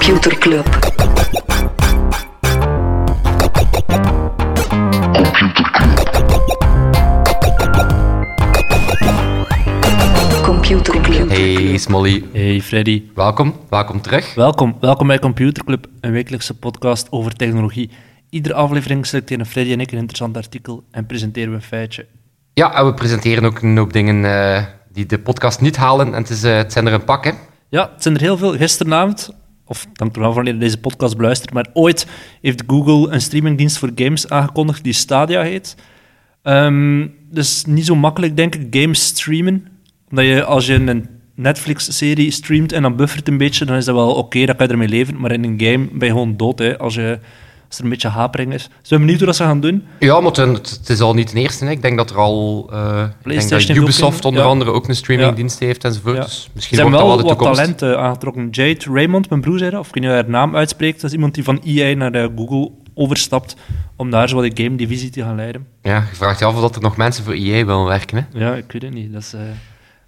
Computer Club. Computer Club. Hey Smolly, Hey Freddy, welkom, welkom terug. welkom. Welkom bij Computer Club, een wekelijkse podcast over technologie. Iedere aflevering selecteren Freddy en ik een interessant artikel en presenteren we een feitje. Ja, en we presenteren ook een hoop dingen eh, die de podcast niet halen. En het, is, eh, het zijn er een pak, hè. Ja, het zijn er heel veel. Gisteravond, of er wel wanneer je deze podcast beluistert, maar ooit heeft Google een streamingdienst voor games aangekondigd die Stadia heet. Ehm, dus niet zo makkelijk, denk ik, games streamen. Omdat je, als je een Netflix-serie streamt en dan buffert een beetje, dan is dat wel oké, dan kan je ermee leven. Maar in een game ben je gewoon dood, hè, als, je, als er een beetje hapering is. Dus ik ben benieuwd hoe dat ze gaan doen. Ja, maar het, is al niet de eerste. Hè. Ik denk dat er al... eh, ik denk PlayStation dat Ubisoft onder ja. andere ook een streamingdienst heeft enzovoort. Ja. Dus misschien zijn wordt dat wel wel de wat talenten aangetrokken. Jade Raymond, mijn broer zei dat, of ik weet niet hoe hij haar naam uitspreekt. Dat is iemand die van EA naar eh, Google overstapt om daar zo de game-divisie te gaan leiden. Ja, je vraagt je af of dat er nog mensen voor EA willen werken, hè. Ja, ik weet het niet. Dat is, eh,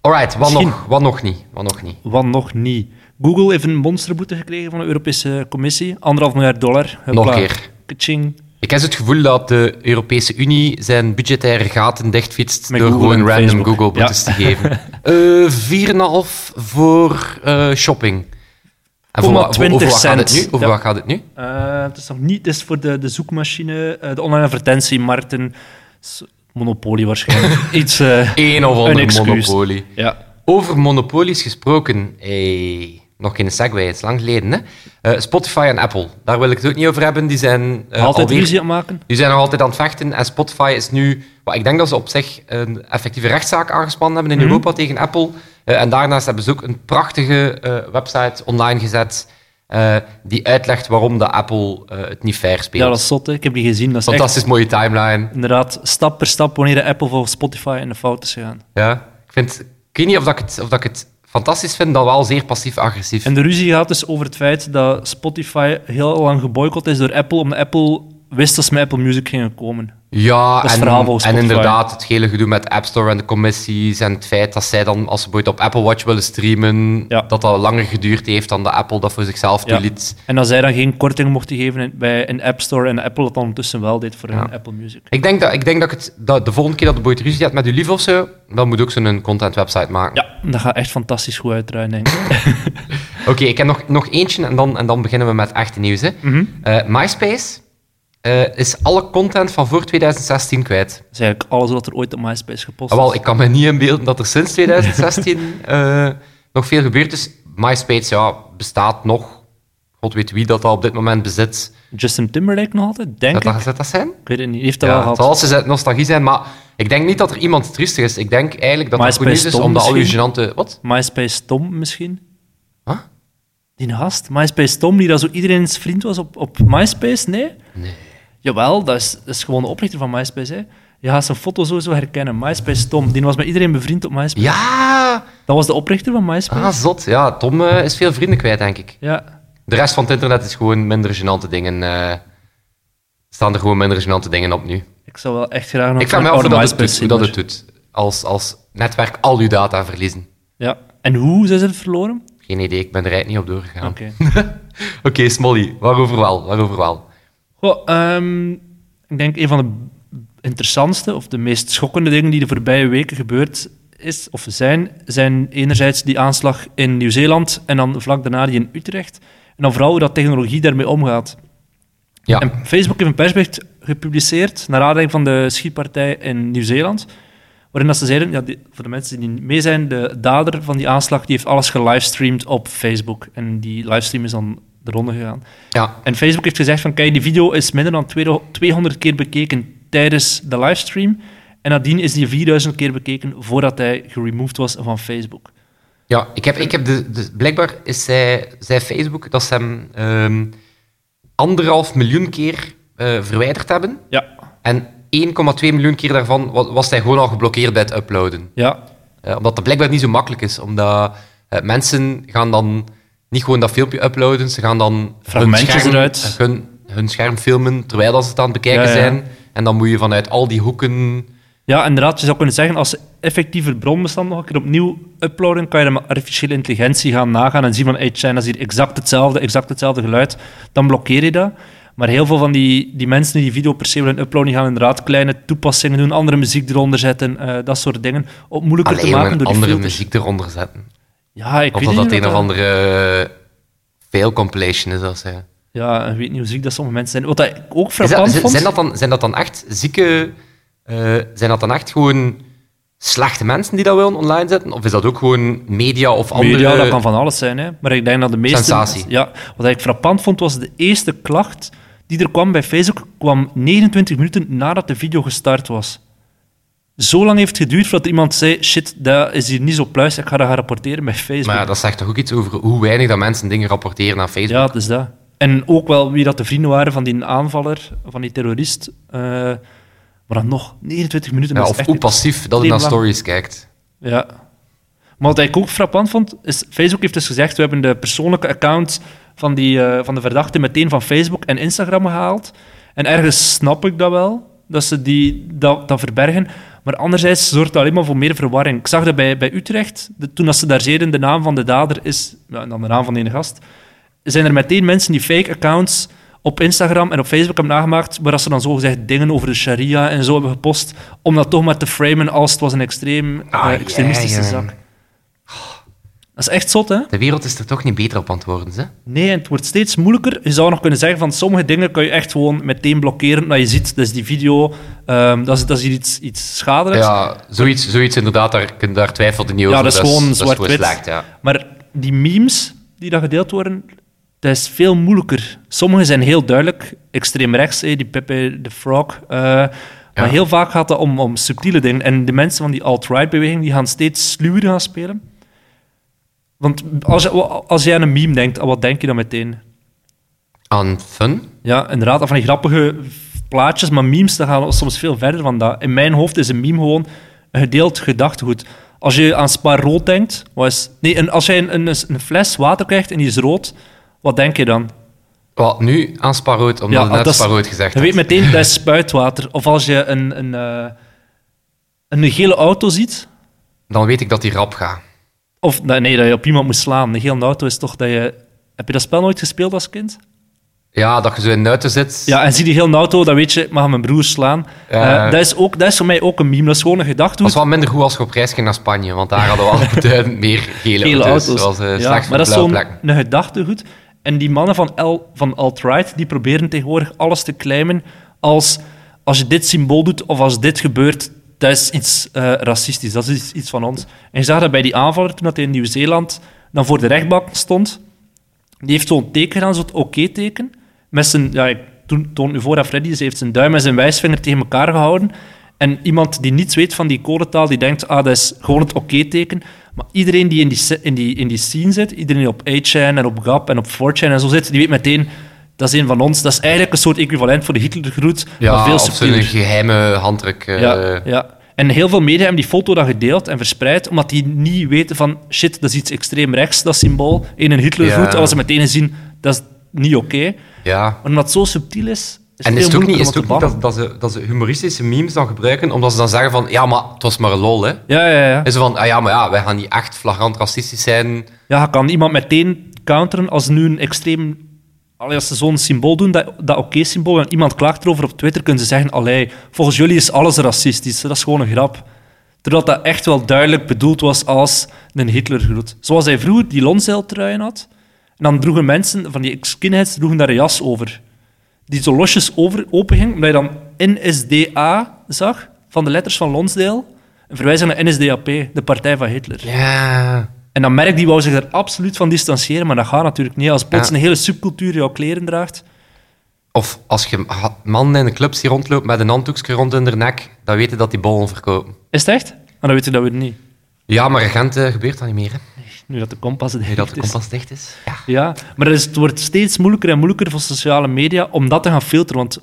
Alright, wat Misschien. nog, wat nog niet? Wat nog niet? wat nog niet. Google heeft een monsterboete gekregen van de Europese Commissie. Anderhalf miljard dollar. Nog een keer. Kaching. Ik heb het gevoel dat de Europese Unie zijn budgettaire gaten dichtfietst Met door Google gewoon random Facebook. Google boetes Ja. te geven. Eh 4,5 voor eh, shopping. En voor, wat- voor- 20 over wat gaat het nu? cent. Over Ja. wat gaat het nu? Eh, het is nog niet, het is voor de, de zoekmachine, de online advertentiemarkten. Monopolie waarschijnlijk. Iets. eh, Een of Een ander excuus. monopolie. ja. Over monopolies gesproken. Hey, nog geen segway, het is lang geleden. Hè? Eh, Spotify en Apple, daar wil ik het ook niet over hebben. Die zijn eh, Altijd alweer- ruzie aan maken. Die zijn nog altijd aan het vechten en Spotify is nu... wel, ik denk dat ze op zich een effectieve rechtszaak aangespannen hebben in Mhm. Europa tegen Apple. En daarnaast hebben ze ook een prachtige website online gezet eh, die uitlegt waarom de Apple eh, het niet fair speelt. Ja, dat is zot. hè. Ik heb die gezien. Dat is echt Fantastisch mooie timeline. inderdaad stap per stap wanneer de Apple voor Spotify in de fout is gegaan. Ja. Ik, vind, ik weet niet of, dat ik, het, of dat ik het fantastisch vind, dan wel zeer passief-agressief. En de ruzie gaat dus over het feit dat Spotify heel lang geboycott is door Apple, omdat Apple wist dat ze met Apple Music gingen komen. Ja, en, inderdaad, het hele gedoe met App Store en de commissies en het feit dat zij dan, als ze bijvoorbeeld op Apple Watch willen streamen, Ja. dat dat langer geduurd heeft dan de Apple dat voor zichzelf Ja. toeliet. En dat zij dan geen korting mochten geven in, bij een App Store en Apple dat dan ondertussen wel deed voor hun Apple Music. Ik denk dat ik, denk dat, ik het, dat de volgende keer dat de boy ruzie hebt met uw lief of zo, dan moet ook zo'n content website maken. Ja, dat gaat echt fantastisch goed uitdraaien, denk ik. Oké, ik heb nog, nog eentje en dan, en dan beginnen we met echte nieuws. Hè. Mhm. Eh, MySpace eh, is alle content van voor 2016 kwijt. Dat is eigenlijk alles wat er ooit op MySpace gepost Ah, is. wel, ik kan me niet inbeelden dat er sinds 2016 eh, nog veel gebeurd is. MySpace ja, bestaat nog. God weet wie dat al op dit moment bezit. Justin Timberlake nog altijd, denk Zou ik. dat, zou dat zijn? Ik weet het niet. Heeft dat Ja, wel het gehad. zal ze nostalgie zijn, maar ik denk niet dat er iemand triestig is. Ik denk eigenlijk dat het goed MySpace is Tom omdat al uw misschien? genante... Wat? MySpace Tom misschien? Wat? Die gast, MySpace Tom, die dat zo iedereen's vriend was op, op MySpace? Nee? Nee. Jawel, dat is, dat is gewoon de oprichter van MySpace. Hè. Je gaat zijn foto sowieso herkennen. MySpace Tom, die was met iedereen bevriend op MySpace. Ja! Dat was de oprichter van MySpace. Ah, zot. Ja, Tom eh, is veel vrienden kwijt, denk ik. Ja. De rest van het internet is gewoon minder gênante dingen... eh, staan er gewoon minder gênante dingen op nu. Ik zou wel echt graag nog Ik vraag me af hoe dat doet. Hoe dat het doet. Als, als netwerk al uw data verliezen. Ja. En hoe zijn ze het verloren? Geen idee, ik ben er eigenlijk niet op doorgegaan. Oké. Oké, Smolly, waarover wel? Waarover wel? Ehm, ik denk een van de interessantste of de meest schokkende dingen die de voorbije weken gebeurd is of zijn, zijn enerzijds die aanslag in Nieuw-Zeeland en dan vlak daarna die in Utrecht. En dan vooral hoe dat technologie daarmee omgaat. Ja, En Facebook heeft een persbericht gepubliceerd naar aanleiding van de schietpartij in Nieuw-Zeeland. Waarin dat ze zeiden, ja, die- voor de mensen die niet mee zijn, de dader van die aanslag die heeft alles gelivestreamd op Facebook. En die livestream is dan de ronde gegaan. ja. En Facebook heeft gezegd van, kijk, die video is minder dan 200 keer bekeken tijdens de livestream. En nadien is die 4000 keer bekeken voordat hij geremoved was van Facebook. ja ik heb, ik heb de, de, blijkbaar is zij, zij Facebook dat ze hem ehm, anderhalf miljoen keer eh, verwijderd hebben. Ja, En 1,2 miljoen keer daarvan was, was hij gewoon al geblokkeerd bij het uploaden. ja, Eh, omdat dat blijkbaar niet zo makkelijk is. Omdat eh, mensen gaan dan niet gewoon dat filmpje uploaden, ze gaan dan hun Fragmentjes scherm, eruit. Hun, hun scherm filmen terwijl dat ze het aan het bekijken Ja, ja. zijn. En dan moet je vanuit al die hoeken Ja, inderdaad. Je zou kunnen zeggen, als ze effectief het bronbestand nog een keer opnieuw uploaden, kan je dan met artificiële intelligentie gaan nagaan en zien van, hey, China is hier exact hetzelfde, exact hetzelfde geluid. Dan blokkeer je dat. Maar heel veel van die, die mensen die die video per se willen uploaden, die gaan inderdaad kleine toepassingen doen, andere muziek eronder zetten, eh, dat soort dingen. Om moeilijker te maken door die andere filters. muziek eronder zetten. Ja, ik Of weet dat niet dat een of andere uh, fail compilation is. Als, hij. Ja, ik weet niet hoe ziek dat sommige mensen zijn. Wat ik ook frappant vond... zijn, dat dan, zijn dat dan echt zieke... Uh, zijn dat dan echt gewoon slechte mensen die dat willen online zetten? Of is dat ook gewoon media of andere... Media, dat kan van alles zijn. Hè. Maar ik denk dat de meeste... Sensatie. Ja, wat ik frappant vond, was de eerste klacht die er kwam bij Facebook, kwam 29 minuten nadat de video gestart was. Zo lang heeft geduurd voordat iemand zei, shit, dat is hier niet zo pluis, ik ga dat gaan rapporteren bij Facebook. Maar ja, dat zegt toch ook iets over hoe weinig dat mensen dingen rapporteren naar Facebook? Ja, het is dat. En ook wel wie dat de vrienden waren van die aanvaller, van die terrorist. Uh, maar dan nog 29 minuten. Ja, dat of hoe passief dat hij naar stories kijkt. Ja. Maar wat ik ook frappant vond, is Facebook heeft dus gezegd, we hebben de persoonlijke account van, die, uh, van de verdachte meteen van Facebook en Instagram gehaald. En ergens snap ik dat wel, dat ze die, dat, dat verbergen. Maar anderzijds zorgt dat alleen maar voor meer verwarring. Ik zag dat bij, bij Utrecht, de, toen dat ze daar zeiden de naam van de dader is, en dan de naam van de ene gast, zijn er meteen mensen die fake accounts op Instagram en op Facebook hebben nagemaakt, waar ze dan zogezegd dingen over de sharia en zo hebben gepost, om dat toch maar te framen als het was een extreem, Ah, uh, extremistische ja, ja. zaak. Dat is echt zot, hè? De wereld is er toch niet beter op aan het worden, hè? Nee, het wordt steeds moeilijker. Je zou nog kunnen zeggen van sommige dingen kan je echt gewoon meteen blokkeren. Nou, je ziet, dus die video, um, dat, is, dat is hier iets, iets schadelijks. Ja, zoiets, zoiets inderdaad, daar, daar twijfelt je niet over. Ja, dat is gewoon zwart-wit. ja. Maar die memes die daar gedeeld worden, dat is veel moeilijker. Sommige zijn heel duidelijk, extreem rechts, hè, die Pepe the Frog. Uh, ja. Maar heel vaak gaat het om, om subtiele dingen. En de mensen van die alt-right-beweging die gaan steeds sluwer gaan spelen. Want als, je, als jij aan een meme denkt, wat denk je dan meteen? Aan fun? Ja, inderdaad, van die grappige plaatjes, maar memes dat gaan soms veel verder van dat. In mijn hoofd is een meme gewoon een gedeeld gedachtegoed. Als je aan Spa rood denkt, wat is, nee, en als jij een, een, een, fles water krijgt en die is rood, wat denk je dan? Wat, nu aan sparoot, omdat ja, je net sparoot gezegd Je weet meteen, dat is spuitwater. Of als je een, een, uh, een gele auto ziet... Dan weet ik dat die rap gaat. Of nee, dat je op iemand moet slaan. Een gele auto is toch dat je... Heb je dat spel nooit gespeeld als kind? Ja, dat je zo in de auto zit. Ja, en zie die hele auto, dan weet je, ik mag mijn broer slaan. Uh, uh, dat, is ook, dat is voor mij ook een meme. Dat is gewoon een gedachte. Dat is wel minder goed als je op reis ging naar Spanje, want daar hadden we al beduidend meer gele, gele auto's. auto's. Zoals, uh, ja, maar dat is zo'n een gedachtegoed. En die mannen van, L, van alt-right, die proberen tegenwoordig alles te claimen als als je dit symbool doet of als dit gebeurt, dat is iets uh, racistisch, dat is iets, van ons. En je zag dat bij die aanvaller, toen hij in Nieuw-Zeeland dan voor de rechtbank stond, die heeft zo'n teken gedaan, zo'n oké-teken, met zijn, ja, ik toon nu voor aan Freddy, dus hij heeft zijn duim en zijn wijsvinger tegen elkaar gehouden. En iemand die niets weet van die codetaal, die denkt, ah, dat is gewoon het oké-teken. Maar iedereen die in die, in, die in die scene zit, iedereen die op 8chan en op Gap en op 4chan en zo zit, die weet meteen, dat is een van ons. Dat is eigenlijk een soort equivalent voor de Hitlergroet, ja, maar veel subtieler. een geheime handdruk. Uh... Ja, ja. En heel veel media hebben die foto dan gedeeld en verspreid, omdat die niet weten van, shit, dat is iets extreem rechts, dat symbool, in een Hitlergroet, Ja. als ze meteen zien, dat is niet oké. Ja. Maar omdat het zo subtiel is, is En is het ook niet, is het ook niet dat, dat, ze, dat ze humoristische memes dan gebruiken, omdat ze dan zeggen van, ja, maar het was maar een lol, hè. Ja, ja, ja. En zo van, ah ja, maar ja, wij gaan niet echt flagrant racistisch zijn. Ja, kan iemand meteen counteren als nu een extreem... Allee, als ze zo'n symbool doen, dat, dat oké-symbool, en iemand klaagt erover op Twitter, kunnen ze zeggen, allee, volgens jullie is alles racistisch. Dat is gewoon een grap. Terwijl dat echt wel duidelijk bedoeld was als een Hitlergroet. Zoals hij vroeger die Lonzeiltruien had. En dan droegen mensen, van die skinheads, droegen daar een jas over. Die zo losjes over, open omdat je dan NSDA zag, van de letters van Lonsdale. Een verwijzing naar NSDAP, de partij van Hitler. Ja. En dan merk die wou zich er absoluut van distancieren, maar dat gaat natuurlijk niet. Als plots Ja. een hele subcultuur jouw kleren draagt. Of als je mannen in de clubs die rondloopt met een handdoekje rond in de nek, dan weten dat die bollen verkopen. Is het echt? Maar dan weet je dat weer niet. Ja, maar Gent eh, gebeurt dat niet meer, hè. Nu dat de kompas Nu dicht dat de is. kompas dicht is. Ja. Ja, maar het, is- het wordt steeds moeilijker en moeilijker voor sociale media om dat te gaan filteren. Want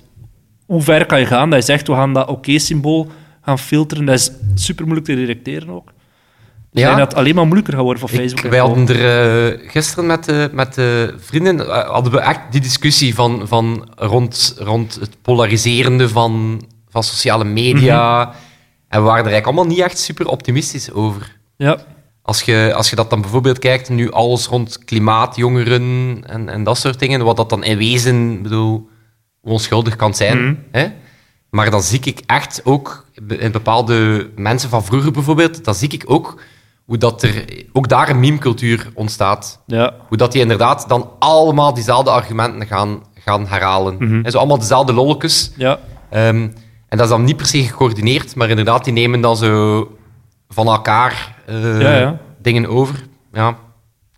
hoe ver kan je gaan? Dat je zegt, we gaan dat oké-symbool gaan filteren. Dat is super moeilijk te detecteren ook. Ja. denk dat alleen maar moeilijker gaat worden voor Facebook. wij hadden er eh, gisteren met, de met de vrienden eh, hadden we echt die discussie van, van rond, rond het polariserende van, van sociale media. En we waren er eigenlijk allemaal niet echt super optimistisch over. Ja. Als je, als je dat dan bijvoorbeeld kijkt, nu alles rond klimaat, jongeren en, en dat soort dingen, wat dat dan in wezen, bedoel, onschuldig kan zijn. Mhm. Hè? Maar dan zie ik echt ook, in bepaalde mensen van vroeger bijvoorbeeld, dan zie ik ook hoe dat er ook daar een meme-cultuur ontstaat. Ja. Hoe dat die inderdaad dan allemaal diezelfde argumenten gaan, gaan herhalen. Mhm. En zo allemaal dezelfde lolletjes. Ja. Ehm, en dat is dan niet per se gecoördineerd, maar inderdaad, die nemen dan zo van elkaar eh, Ja, ja. dingen over. Ja,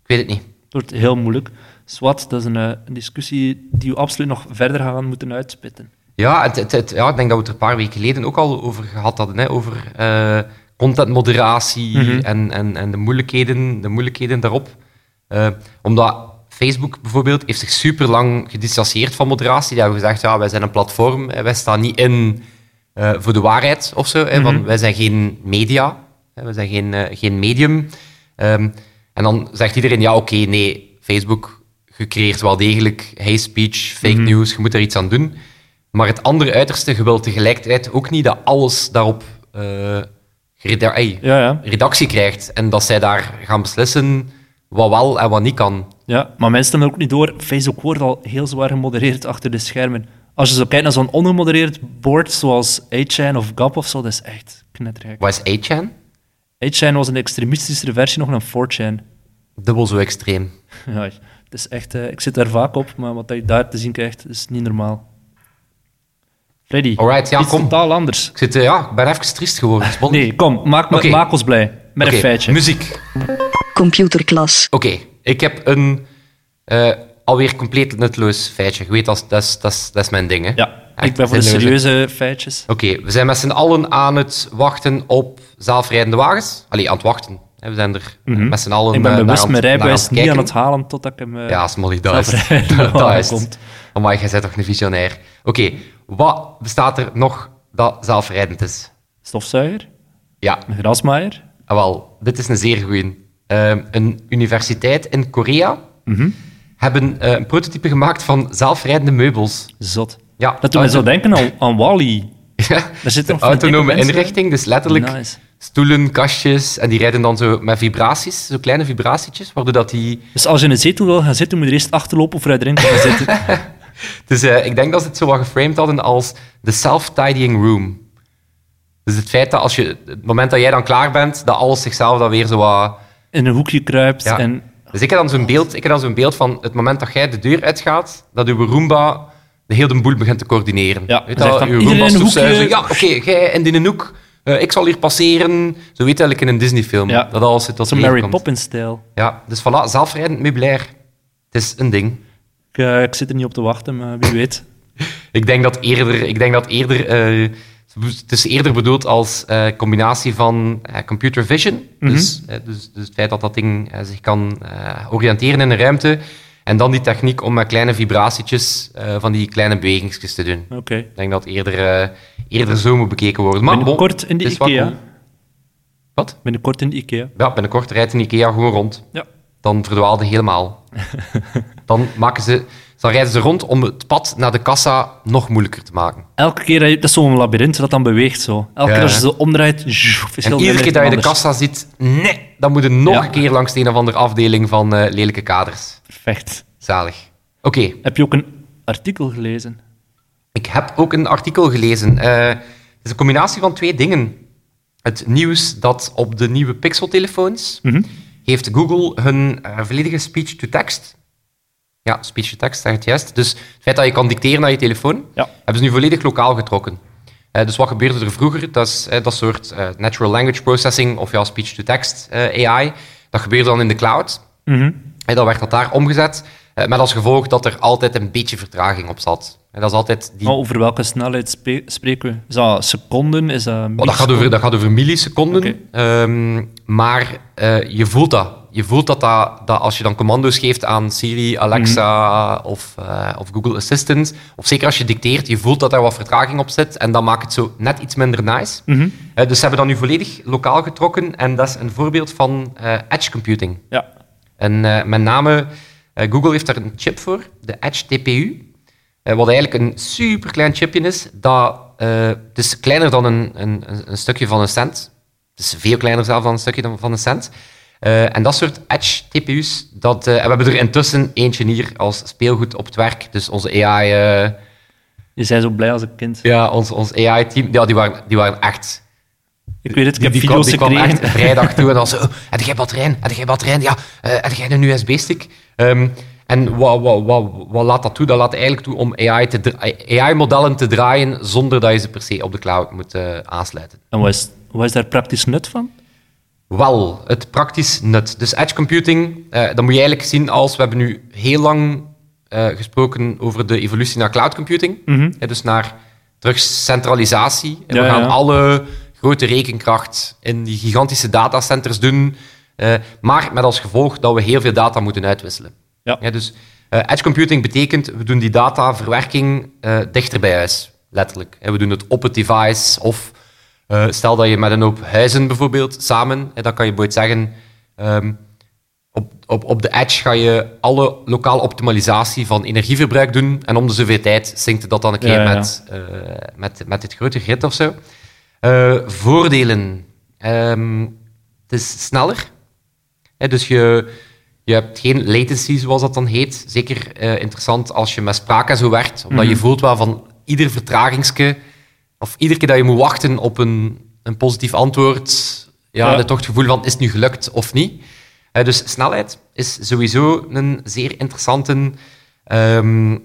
ik weet het niet. Het wordt heel moeilijk. Swat, dat is een, eh, een discussie die we absoluut nog verder gaan moeten uitspitten. Ja, het, het, het- ja, ik denk dat we het er een paar weken geleden ook al over gehad hadden. Hè, over eh, contentmoderatie Mhm. en, en, en de, moeilijkheden, de moeilijkheden daarop. Eh, omdat Facebook bijvoorbeeld heeft zich super lang gedistanceerd van moderatie. Die hebben gezegd, ja, wij zijn een platform, wij staan niet in eh, voor de waarheid of zo. Hè, Mhm. want wij zijn geen media, wij zijn geen, eh, geen medium. Ehm, en dan zegt iedereen, ja, oké, nee, Facebook gecreëerd wel degelijk hate speech, fake Mhm. news, je moet er iets aan doen. Maar het andere uiterste, je wilt tegelijkertijd ook niet dat alles daarop ey, Ja, ja. redactie krijgt. En dat zij daar gaan beslissen wat wel en wat niet kan. ja. Maar mensen hebben ook niet door. Facebook wordt al heel zwaar gemodereerd achter de schermen. Als je zo kijkt naar zo'n ongemodereerd board zoals 8chan of Gap of zo, dat is echt knettergek. Wat is 8chan? 8chan was een extremistischere versie nog dan 4chan. Dubbel zo extreem. Ja, het is echt, eh, ik zit daar vaak op, maar wat je daar te zien krijgt, is niet normaal. Freddy, Alright, ja, iets kom. totaal anders. Ik, zit, eh, ja, ik ben even triest geworden. Nee, kom, maak, me, maak ons blij. Met een feitje. Muziek. Computerklas. Oké, ik heb een eh, alweer compleet nutteloos feitje. Je weet, dat is, dat is, dat is, dat is mijn ding. Hè? Ja, Echt ik ben voor de serieuze feitjes. Oké, we zijn met z'n allen aan het wachten op zelfrijdende wagens. Allee, aan het wachten. We zijn er eh, met z'n allen Mhm. Ik ben eh, naar bewust aan mijn rijbewijs het niet aan het halen totdat ik hem... Ja, Smolly, dat is dat wagen is. Amai, jij bent toch een visionair. Oké, wat bestaat er nog dat zelfrijdend is? Stofzuiger, Ja, een grasmaaier. ah, wel, dit is een zeer goeie. Ehm, een universiteit in Korea Mhm. hebben eh, een prototype gemaakt van zelfrijdende meubels. Zot. Ja, Dat doet mij zo denken aan, aan Wally. Ja, Daar zit die autonome inrichting, dus letterlijk Nice. stoelen, kastjes, en die rijden dan zo met vibraties, zo kleine vibratietjes, waardoor dat die... Dus als je in een zetel wil gaan zitten, moet je eerst achterlopen of erin gaan zitten. Dus eh, ik denk dat ze het zo wat geframed hadden als de self-tidying room. Dus het feit dat als je, het moment dat jij dan klaar bent, dat alles zichzelf dan weer zo wat... In een hoekje kruipt Ja. en... Dus ik heb dan zo'n beeld, ik heb dan zo'n beeld van het moment dat jij de deur uitgaat, dat uw Roomba de hele boel begint te coördineren. Ja, Weet dat, uw Roomba stofzuigen, hoekje. Ja, oké, jij in die hoek, eh, ik zal hier passeren. Zo weet eigenlijk in een Disney-film. Ja. Dat alles tot Zo'n Mary. Poppins-stijl. Ja, dus voilà, zelfrijdend meubilair. Het is een ding. Ik, eh, ik zit er niet op te wachten, maar wie weet. Ik denk dat eerder, ik denk dat eerder eh, het is eerder bedoeld als eh, combinatie van computer vision, Mhm. dus, dus, dus het feit dat dat ding zich kan oriënteren in een ruimte, en dan die techniek om met kleine vibratietjes van die kleine bewegingsjes te doen. Ik denk dat eerder, eerder zo moet bekeken worden. Maar Binnenkort in de IKEA. cool. Wat? Binnenkort in de IKEA. Ja, binnenkort rijdt een IKEA gewoon rond. Ja. Dan verdwaalde helemaal. dan, maken ze, dan rijden ze rond om het pad naar de kassa nog moeilijker te maken. Elke keer, dat je- dat is zo'n labyrint dat dan beweegt zo. Elke Ja. keer als je zo omdraait, is En iedere keer dat je de anders. kassa ziet, nee, dan moet je nog Ja. een keer langs de een of andere afdeling van eh, lelijke kaders. Perfect. Zalig. Oké, Heb je ook een artikel gelezen? ik heb ook een artikel gelezen. Eh, het is een combinatie van twee dingen. Het nieuws dat op de nieuwe Pixel-telefoons Mhm. heeft Google hun eh, volledige speech-to-text. Ja, speech-to-text, zeg het juist. Dus het feit dat je kan dicteren naar je telefoon, Ja. hebben ze nu volledig lokaal getrokken. Eh, dus wat gebeurde er vroeger? Dat is eh, dat soort eh, natural language processing, of ja, speech-to-text AI. Dat gebeurde dan in de cloud. Mhm. En dan werd dat daar omgezet, met als gevolg dat er altijd een beetje vertraging op zat. En dat is altijd die... Maar over welke snelheid spreken we? Is dat seconden? Is dat Oh, dat, gaat over, dat gaat over milliseconden. Ehm, maar je voelt dat. Je voelt dat, dat, dat als je dan commando's geeft aan Siri, Alexa of, eh, of Google Assistant, of zeker als je dicteert, je voelt dat daar wat vertraging op zit en dat maakt het zo net iets minder nice. Mhm. Eh, dus ze hebben dat nu volledig lokaal getrokken en dat is een voorbeeld van eh, edge computing. Ja. En met name, Google heeft daar een chip voor, de Edge TPU. wat eigenlijk een superklein chipje is, dat het is kleiner dan een, een, een- stukje van een cent. Het is veel kleiner zelf dan een stukje van een cent. Eh, en dat soort Edge-TPU's, dat, en we hebben er intussen eentje hier als speelgoed op het werk. Dus onze AI... eh, Je zei zo blij als een kind. ja, ons, ons AI-team, ja, die, waren, die waren echt Ik weet het, ik die, heb die, kwam, video's die kwam gekregen. echt vrijdag toe en dan zo, oh, heb jij batterijen? Heb jij batterijen? Ja, heb jij een USB-stick? Ehm, en wat, wat, wat, wat laat dat toe? Dat laat eigenlijk toe om AI te dra- AI-modellen te draaien zonder dat je ze per se op de cloud moet aansluiten. En wat is, wat is daar praktisch nut van? Wel, het praktisch nut. Dus edge computing, eh, dat moet je eigenlijk zien als... We hebben nu heel lang eh, gesproken over de evolutie naar cloud computing. Eh, dus naar terug centralisatie. En Ja, we gaan ja. alle grote rekenkracht in die gigantische datacenters doen. eh, maar met als gevolg dat we heel veel data moeten uitwisselen. Ja. dus eh, edge computing betekent, we doen die dataverwerking dichter bij huis. Letterlijk. We doen het op het device of... Eh, stel dat je met een hoop huizen bijvoorbeeld samen, dan kan je bijvoorbeeld zeggen, ehm, op, op, op de edge ga je alle lokale optimalisatie van energieverbruik doen en om de zoveel tijd zinkt dat dan een keer Ja, ja. Met, eh, met, met dit grote grid of zo. Eh, voordelen. Ehm, het is sneller. Hè, dus je, je hebt geen latency, zoals dat dan heet. Zeker interessant als je met spraak en zo werkt, omdat je voelt wel van ieder vertragingske of iedere keer dat je moet wachten op een, een positief antwoord, ja, Ja. je toch het gevoel van is het nu gelukt of niet. Dus snelheid is sowieso een zeer interessante. ehm,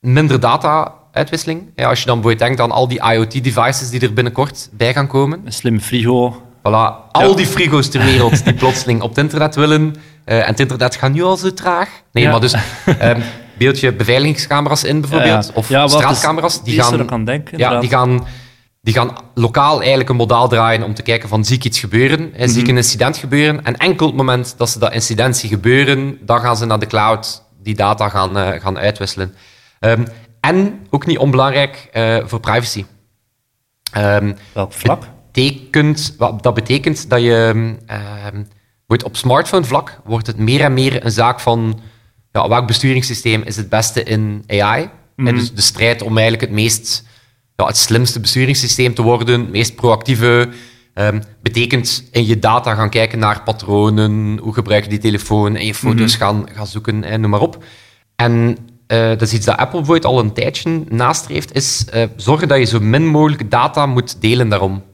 minder data-uitwisseling. Ja, als je dan bijvoorbeeld denkt aan al die IoT-devices die er binnenkort bij gaan komen. Een slim frigo. Voilà, al die frigo's ter wereld die plotseling op het internet willen. eh, en het internet gaat nu al zo traag. Nee, Ja. maar dus ehm beeld je beveiligingscamera's in bijvoorbeeld, Ja, ja. of Ja. Die gaan, aan denken, ja, die gaan, die gaan lokaal eigenlijk een model draaien om te kijken van zie ik iets gebeuren, eh, zie ik Mhm. een incident gebeuren. En enkel op het moment dat ze dat incident zien gebeuren, dan gaan ze naar de cloud die data gaan, eh, gaan uitwisselen. Ehm, en, ook niet onbelangrijk, eh, voor privacy. Ehm, Welk vlak? betekent, dat betekent dat je ehm, wordt op smartphone vlak wordt het meer en meer een zaak van ja, welk besturingssysteem is het beste in AI. En dus de strijd om eigenlijk het meest ja, het slimste besturingssysteem te worden, het meest proactieve. ehm, betekent in je data gaan kijken naar patronen, hoe gebruik je die telefoon, en je foto's gaan, gaan zoeken en noem maar op. En eh, dat is iets dat Apple bijvoorbeeld al een tijdje nastreeft, is eh, zorgen dat je zo min mogelijk data moet delen daarom.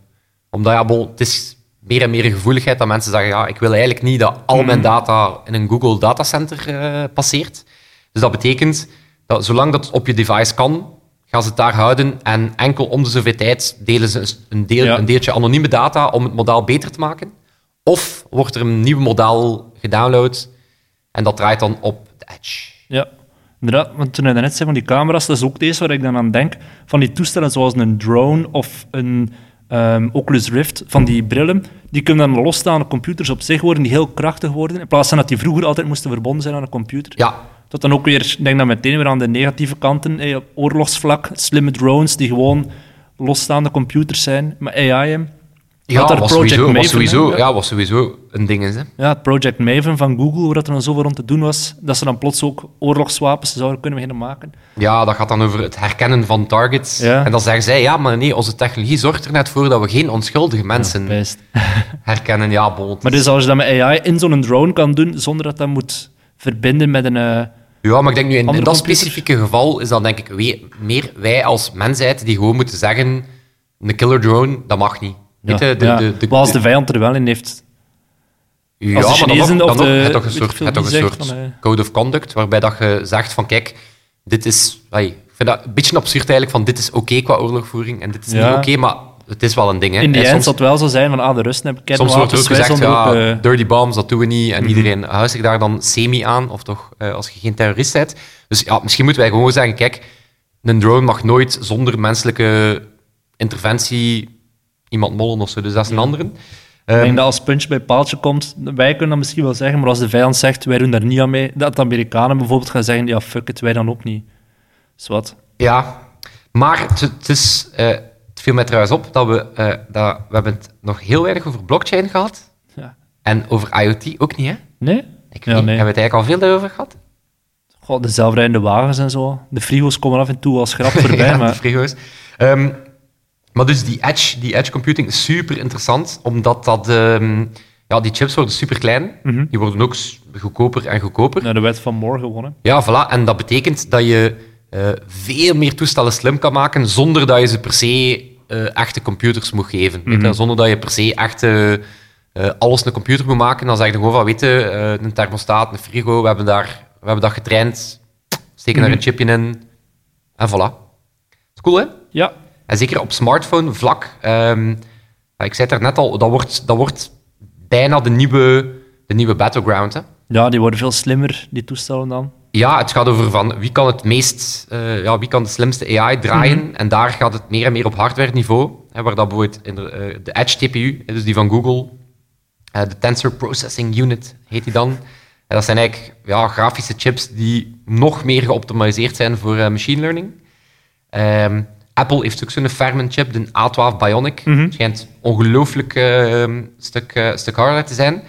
Omdat ja, bol, het is meer en meer gevoeligheid dat mensen zeggen, ja, ik wil eigenlijk niet dat al mijn data in een Google datacenter eh, passeert. Dus dat betekent dat zolang dat op je device kan, gaan ze het daar houden en enkel om de zoveel tijd delen ze een, deel, Ja. een deeltje anonieme data om het model beter te maken. Of wordt er een nieuw model gedownload en dat draait dan op de Edge. Ja, inderdaad. Want toen hij net zei van die camera's, dat is ook deze waar ik dan aan denk. Van die toestellen zoals een drone of een ehm, Oculus Rift, van die brillen, die kunnen dan losstaande computers op zich worden, die heel krachtig worden. In plaats van dat die vroeger altijd moesten verbonden zijn aan een computer. Ja, Dat dan ook weer, denk dan meteen weer aan de negatieve kanten, eh, op oorlogsvlak, slimme drones die gewoon losstaande computers zijn, met AI. Ja Had daar was, Project sowieso, was, Maven, sowieso, hè? ja, was sowieso een ding. Is, hè. Ja, het Project Maven van Google, waar dat er dan zoveel rond te doen was, dat ze dan plots ook oorlogswapens zouden kunnen beginnen maken. Ja, dat gaat dan over het herkennen van targets. Ja. En dan zeggen zij, ja, maar nee, onze technologie zorgt er net voor dat we geen onschuldige mensen herkennen. Ja, bon. Maar dus als je dat met AI in zo'n drone kan doen, zonder dat dat moet verbinden met een... eh, Ja, maar ik denk nu in, in dat specifieke geval is dan denk ik we- meer wij als mensheid die gewoon moeten zeggen, een killer drone, dat mag niet. De, ja. de, de, Maar als de vijand er wel in heeft. ja, als de maar dan of de- je toch een soort, toch een van, eh, code of conduct, waarbij dat je zegt van, kijk, dit is... ik vind dat een beetje absurd eigenlijk, van dit is oké qua oorlogvoering en dit is niet oké, maar het is wel een ding. Hè. In die end soms- zal het wel zo zijn van, ah, de Russen hebben Soms wordt er ook gezegd, ja, ook, eh, dirty bombs, dat doen we niet. En iedereen houdt zich daar dan semi aan, of toch, eh, als je geen terrorist bent. Dus ja, misschien moeten wij gewoon zeggen, kijk, een drone mag nooit zonder menselijke interventie iemand mollen of zo. Dus dat is een andere. Ik denk dat als puntje bij paaltje komt, wij kunnen dat misschien wel zeggen, maar als de vijand zegt, wij doen daar niet aan mee, dat de Amerikanen bijvoorbeeld gaan zeggen, ja, fuck it, wij dan ook niet. Dus wat? Ja, maar het, het is... eh, het viel mij trouwens op dat we... eh, dat, we hebben het nog heel weinig over blockchain gehad. Ja. En over IoT ook niet, hè? Nee? Ik Ja, nee. Hebben we het eigenlijk al veel daarover gehad? God, de zelfrijdende wagens en zo. De frigo's komen af en toe als grap voorbij, ja, de maar... frigo's. Ehm, maar dus die edge, die edge computing is super interessant, omdat dat, ehm, ja, die chips worden super klein. Mhm. Die worden ook goedkoper en goedkoper. Nou, de wet van Moore gewonnen. Ja, voilà. En dat betekent dat je eh, veel meer toestellen slim kan maken zonder dat je ze per se eh, echte computers moet geven. Mhm. Zonder dat je per se echt eh, alles een computer moet maken. Dan zeg je gewoon van, weet je, een thermostaat, een frigo, we hebben, daar, we hebben dat getraind. Steken daar Mhm. een chipje in. En voilà. is cool, hè? Ja, En zeker op smartphone vlak. ehm, ik zei het er net al, dat wordt, dat wordt bijna de nieuwe, de nieuwe battleground. Hè? ja, die worden veel slimmer, die toestellen dan. Ja, het gaat over van wie kan het meest, eh, ja, wie kan de slimste AI draaien. En daar gaat het meer en meer op hardware niveau. Hè, waar dat bijvoorbeeld in de, eh, de Edge TPU, dus die van Google, eh, de Tensor Processing Unit heet die dan. En dat zijn eigenlijk ja, grafische chips die nog meer geoptimaliseerd zijn voor machine learning. Ehm, Apple heeft ook zo'n Fermi chip, de A12 Bionic. Mhm. Het schijnt ongelooflijk eh, stuk, eh, stuk harder te zijn.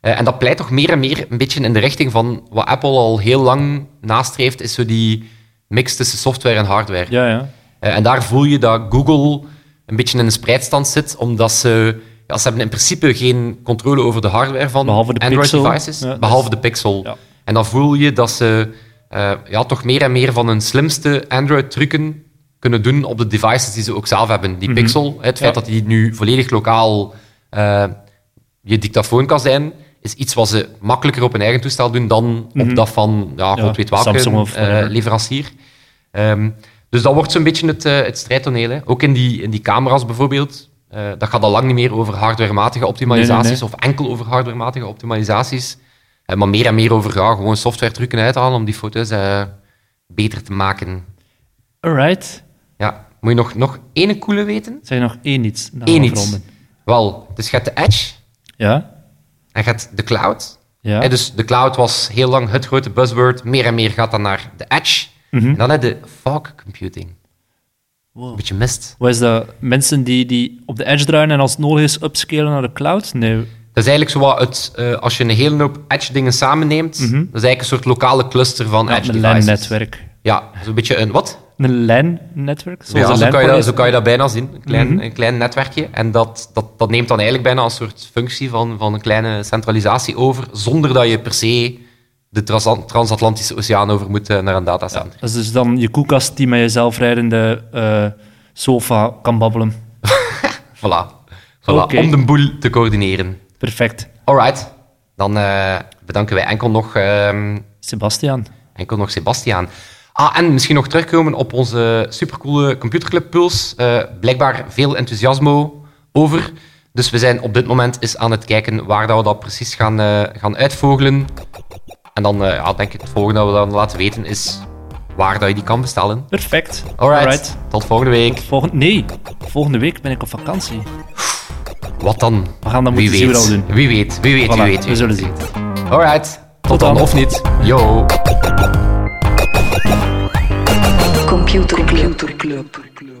Eh, en dat pleit toch meer en meer een beetje in de richting van wat Apple al heel lang nastreeft, is zo die mix tussen software en hardware. Ja, ja. Eh, en daar voel je dat Google een beetje in een spreidstand zit, omdat ze, ja, ze hebben in principe geen controle over de hardware van Behalve de Android Pixel. devices, Ja, behalve is- de Pixel. Ja. En dan voel je dat ze ja, toch meer en meer van hun slimste Android-trucken kunnen doen op de devices die ze ook zelf hebben. Die Pixel, het feit Ja. dat die nu volledig lokaal eh, je dictafoon kan zijn, is iets wat ze makkelijker op hun eigen toestel doen dan op dat van, ja, god weet welke eh, leverancier. Ehm, dus dat wordt zo'n beetje het, eh, het strijdtoneel. Hè. Ook in die, in die camera's bijvoorbeeld. Dat gaat al lang niet meer over hardwarematige optimalisaties Nee, nee, of enkel over hardwarematige optimalisaties. Maar meer en meer over ja, gewoon software trucken uithalen om die foto's beter te maken. Alright. Moet je nog, nog één coole weten? Je nog één iets? Dan Eén iets. Wel, dus je hebt de Edge Ja? en je hebt de Cloud. Ja. Hè, dus de Cloud was heel lang het grote buzzword. Meer en meer gaat dan naar de Edge. Mhm. En dan heb je de fog computing. Wow. Een beetje mist. Wat is dat? Mensen die, die op de edge draaien en als het nodig is upscalen naar de cloud? Nee. Dat is eigenlijk zo wat het, eh, als je een hele hoop Edge-dingen samenneemt, dat is eigenlijk een soort lokale cluster van Ja, Edge een. LAN-netwerk. Ja, zo'n beetje een wat? Een LAN-netwerk? Ja, zo, kan je dat, zo kan je dat bijna zien. Een klein, een klein netwerkje. En dat, dat, dat neemt dan eigenlijk bijna een soort functie van, van een kleine centralisatie over, zonder dat je per se de trans- transatlantische oceaan over moet eh, naar een datacenter. Dat is dus dan je koelkast die met je zelfrijdende eh, sofa kan babbelen. Voilà. Om de boel te coördineren. Perfect. Alright. Dan eh, bedanken wij enkel nog, ehm, Sebastian. enkel nog Sebastiaan. Ah, en misschien nog terugkomen op onze supercoole computerclub Puls. Eh, blijkbaar veel enthousiasmo over. Dus we zijn op dit moment eens aan het kijken waar dat we dat precies gaan, eh, gaan uitvogelen. En dan eh, ja, denk ik het volgende dat we dan laten weten is waar dat je die kan bestellen. Perfect. Alright. Tot volgende week. Volgende, nee, volgende week ben ik op vakantie. Wat dan? We gaan dan moeten zien doen. Wie weet, wie weet, Voilà, wie weet. we zullen zien. Alright. Tot, Tot dan. dan. of niet. Yo. Computerclub. Computerclub.